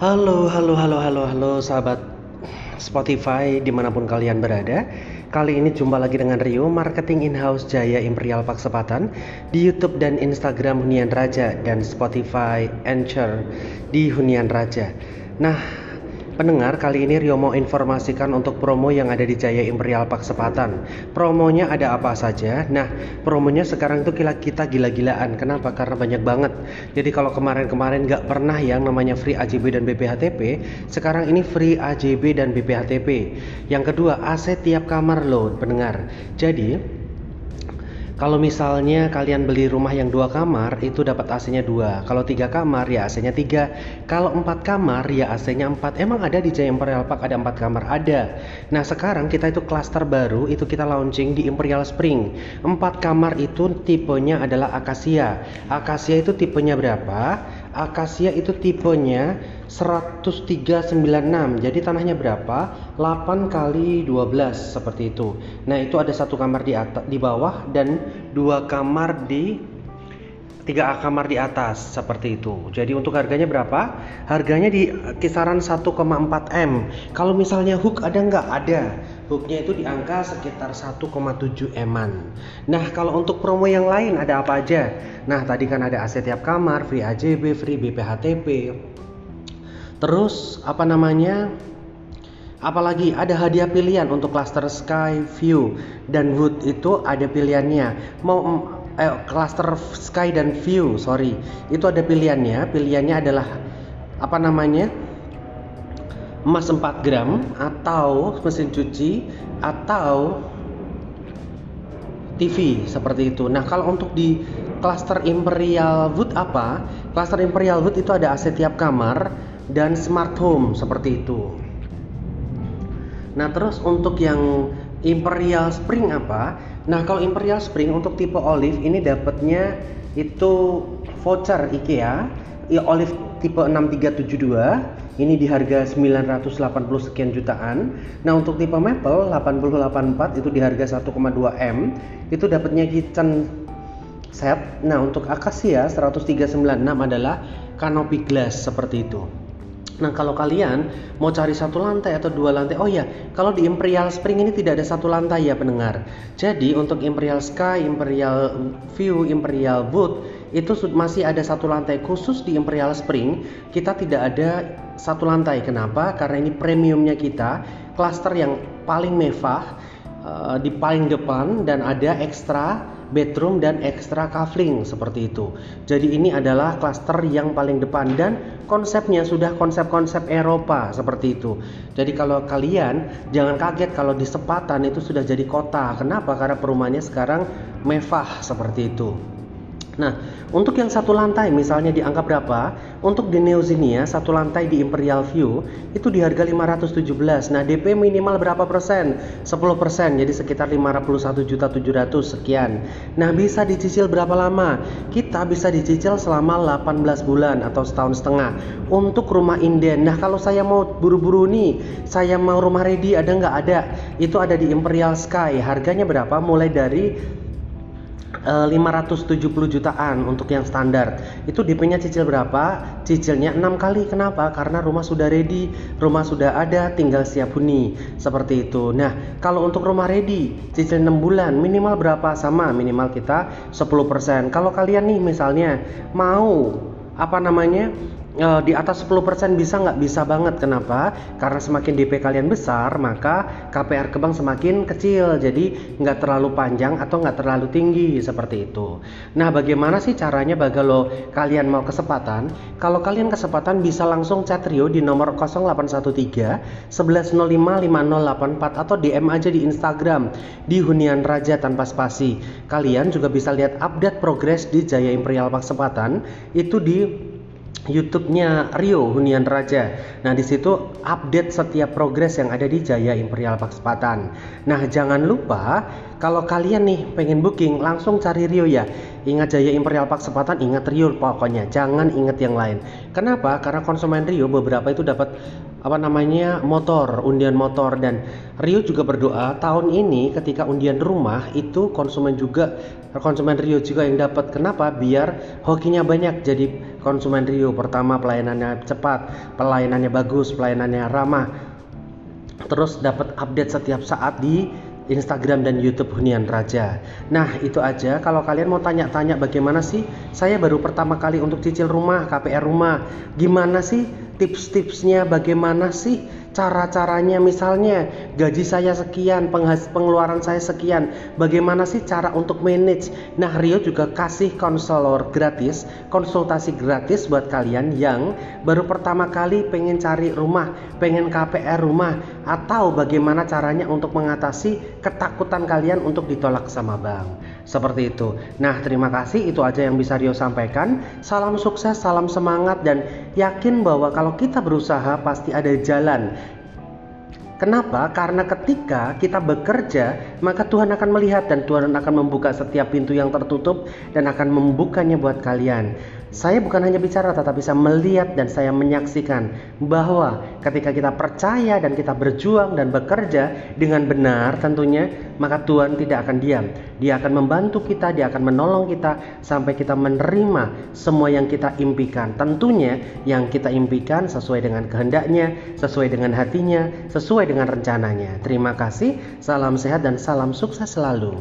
Halo, halo, halo, halo, halo sahabat Spotify di mana pun kalian berada. Kali ini jumpa lagi dengan Rio, Marketing In-House Jaya Imperial Paksepatan Di Youtube dan Instagram Hunian Raja Dan Spotify Anchor di Hunian Raja. Nah, Pendengar, kali ini Rio mau informasikan untuk promo yang ada di Jaya Imperial Paksepatan. Promonya ada apa saja? Nah, promonya sekarang itu kita gila-gilaan. Kenapa? Karena banyak banget. Jadi kalau kemarin-kemarin nggak pernah yang namanya free AJB dan BPHTP, sekarang ini free AJB dan BPHTP. Yang kedua, AC tiap kamar loh, pendengar. Jadi, kalau misalnya kalian beli rumah yang dua kamar itu dapat AC-nya dua. Kalau tiga kamar ya AC-nya tiga. Kalau empat kamar ya AC-nya empat. Emang ada di Jaya Imperial Park ada empat kamar? Ada. Nah sekarang kita itu klaster baru itu kita launching di Imperial Spring. Empat kamar itu tipenya adalah Acacia. Acacia itu tipenya berapa? Acacia itu tipenya 1396 jadi tanahnya berapa? 8 kali 12 seperti itu. Nah itu ada satu kamar di atas di bawah dan dua kamar di tiga kamar di atas seperti itu. Jadi untuk harganya berapa? Harganya di kisaran 1,4 M. Kalau misalnya hook ada nggak? Ada. Hooknya itu di angka sekitar 1,7 eman nah kalau untuk promo yang lain ada apa aja? Nah tadi kan ada AC tiap kamar free AJB free BPHTP Terus apa namanya? Apalagi ada hadiah pilihan untuk cluster Sky View. Dan Wood itu ada pilihannya. Mau eh, cluster Sky dan View, sorry, itu ada pilihannya. Pilihannya adalah apa namanya? Emas 4 gram atau mesin cuci atau TV seperti itu. Nah, kalau untuk di cluster Imperial Wood apa? Cluster Imperial Wood itu ada AC tiap kamar, dan smart home seperti itu. Nah, terus untuk yang Imperial Spring apa? Nah, kalau Imperial Spring untuk tipe olive ini dapatnya itu voucher IKEA ya olive tipe 6372 ini di harga 980 sekian jutaan. Nah, untuk tipe maple 8084 itu di harga 1,2 M itu dapatnya kitchen set. Nah, untuk akasia 1396 adalah canopy glass seperti itu. Nah kalau kalian mau cari satu lantai atau dua lantai, oh ya kalau di Imperial Spring ini tidak ada satu lantai ya pendengar. Jadi untuk Imperial Sky, Imperial View, Imperial Wood itu masih ada satu lantai khusus di Imperial Spring. Kita tidak ada satu lantai. Kenapa? Karena ini premiumnya kita, cluster yang paling mewah uh, di paling depan dan ada ekstra bedroom dan ekstra kafling seperti itu. Jadi ini adalah klaster yang paling depan dan konsepnya sudah konsep-konsep Eropa seperti itu. Jadi kalau kalian jangan kaget kalau di Sepatan itu sudah jadi kota. Kenapa? Karena perumahannya sekarang mewah seperti itu. Nah, untuk yang satu lantai misalnya di angka berapa? Untuk di Neozinia satu lantai di Imperial View itu di harga 517. Nah, DP minimal berapa persen? 10 persen, jadi sekitar 51 juta 700 sekian. Nah, bisa dicicil berapa lama? Kita bisa dicicil selama 18 bulan atau setahun setengah. Untuk rumah inden. Nah, kalau saya mau buru-buru nih, saya mau rumah ready ada nggak? Ada. Itu ada di Imperial Sky. Harganya berapa? Mulai dari 570 eh, jutaan untuk yang standar. Itu DP-nya cicil berapa? Cicilnya 6 kali. Kenapa? Karena rumah sudah ready rumah sudah ada tinggal siap huni. Seperti itu. Nah kalau untuk rumah ready cicil 6 bulan minimal berapa? Sama minimal kita 10% kalau kalian nih misalnya mau apa namanya uh, di atas 10% bisa nggak? Bisa banget. Kenapa? Karena semakin DP kalian besar maka KPR ke bank semakin kecil. Jadi nggak terlalu panjang atau nggak terlalu tinggi seperti itu. Nah bagaimana sih caranya lo kalian mau kesempatan? Kalau kalian kesempatan bisa langsung chat Rio di nomor 0813 1105 5084 atau DM aja di Instagram di Hunian Raja tanpa spasi. Kalian juga bisa lihat update progres di Jaya Imperial Paksepatan itu di YouTube-nya Rio Hunian Raja. Nah, di situ update setiap progres yang ada di Jaya Imperial Paksepatan. Nah, jangan lupa kalau kalian nih pengen booking langsung cari Rio ya. Ingat Jaya Imperial Paksepatan, ingat Rio pokoknya. Jangan ingat yang lain. Kenapa? Karena konsumen Rio beberapa itu dapat apa namanya motor, undian motor dan Rio juga berdoa tahun ini ketika undian rumah itu konsumen juga konsumen Rio juga yang dapat. Kenapa? Biar hokinya banyak jadi konsumen Rio. Pertama pelayanannya cepat, pelayanannya bagus, pelayanannya ramah. Terus dapat update setiap saat di Instagram dan YouTube Hunian Raja. Nah, itu aja. Kalau kalian mau tanya-tanya bagaimana sih saya baru pertama kali untuk cicil rumah, KPR rumah. Gimana sih tips-tipsnya? Bagaimana sih cara-caranya misalnya gaji saya sekian pengeluaran saya sekian bagaimana sih cara untuk manage nah Rio juga kasih konselor gratis konsultasi gratis buat kalian yang baru pertama kali pengen cari rumah pengen KPR rumah atau bagaimana caranya untuk mengatasi ketakutan kalian untuk ditolak sama bank seperti itu. Nah, terima kasih. Itu aja yang bisa Rio sampaikan. Salam sukses, salam semangat, dan yakin bahwa kalau kita berusaha pasti ada jalan. Kenapa? Karena ketika kita bekerja, maka Tuhan akan melihat dan Tuhan akan membuka setiap pintu yang tertutup dan akan membukanya buat kalian. Saya bukan hanya bicara tetapi saya melihat dan saya menyaksikan bahwa ketika kita percaya dan kita berjuang dan bekerja dengan benar tentunya maka Tuhan tidak akan diam. Dia akan membantu kita, dia akan menolong kita sampai kita menerima semua yang kita impikan. Tentunya yang kita impikan sesuai dengan kehendaknya, sesuai dengan hatinya, sesuai dengan rencananya. Terima kasih, salam sehat dan salam sukses selalu.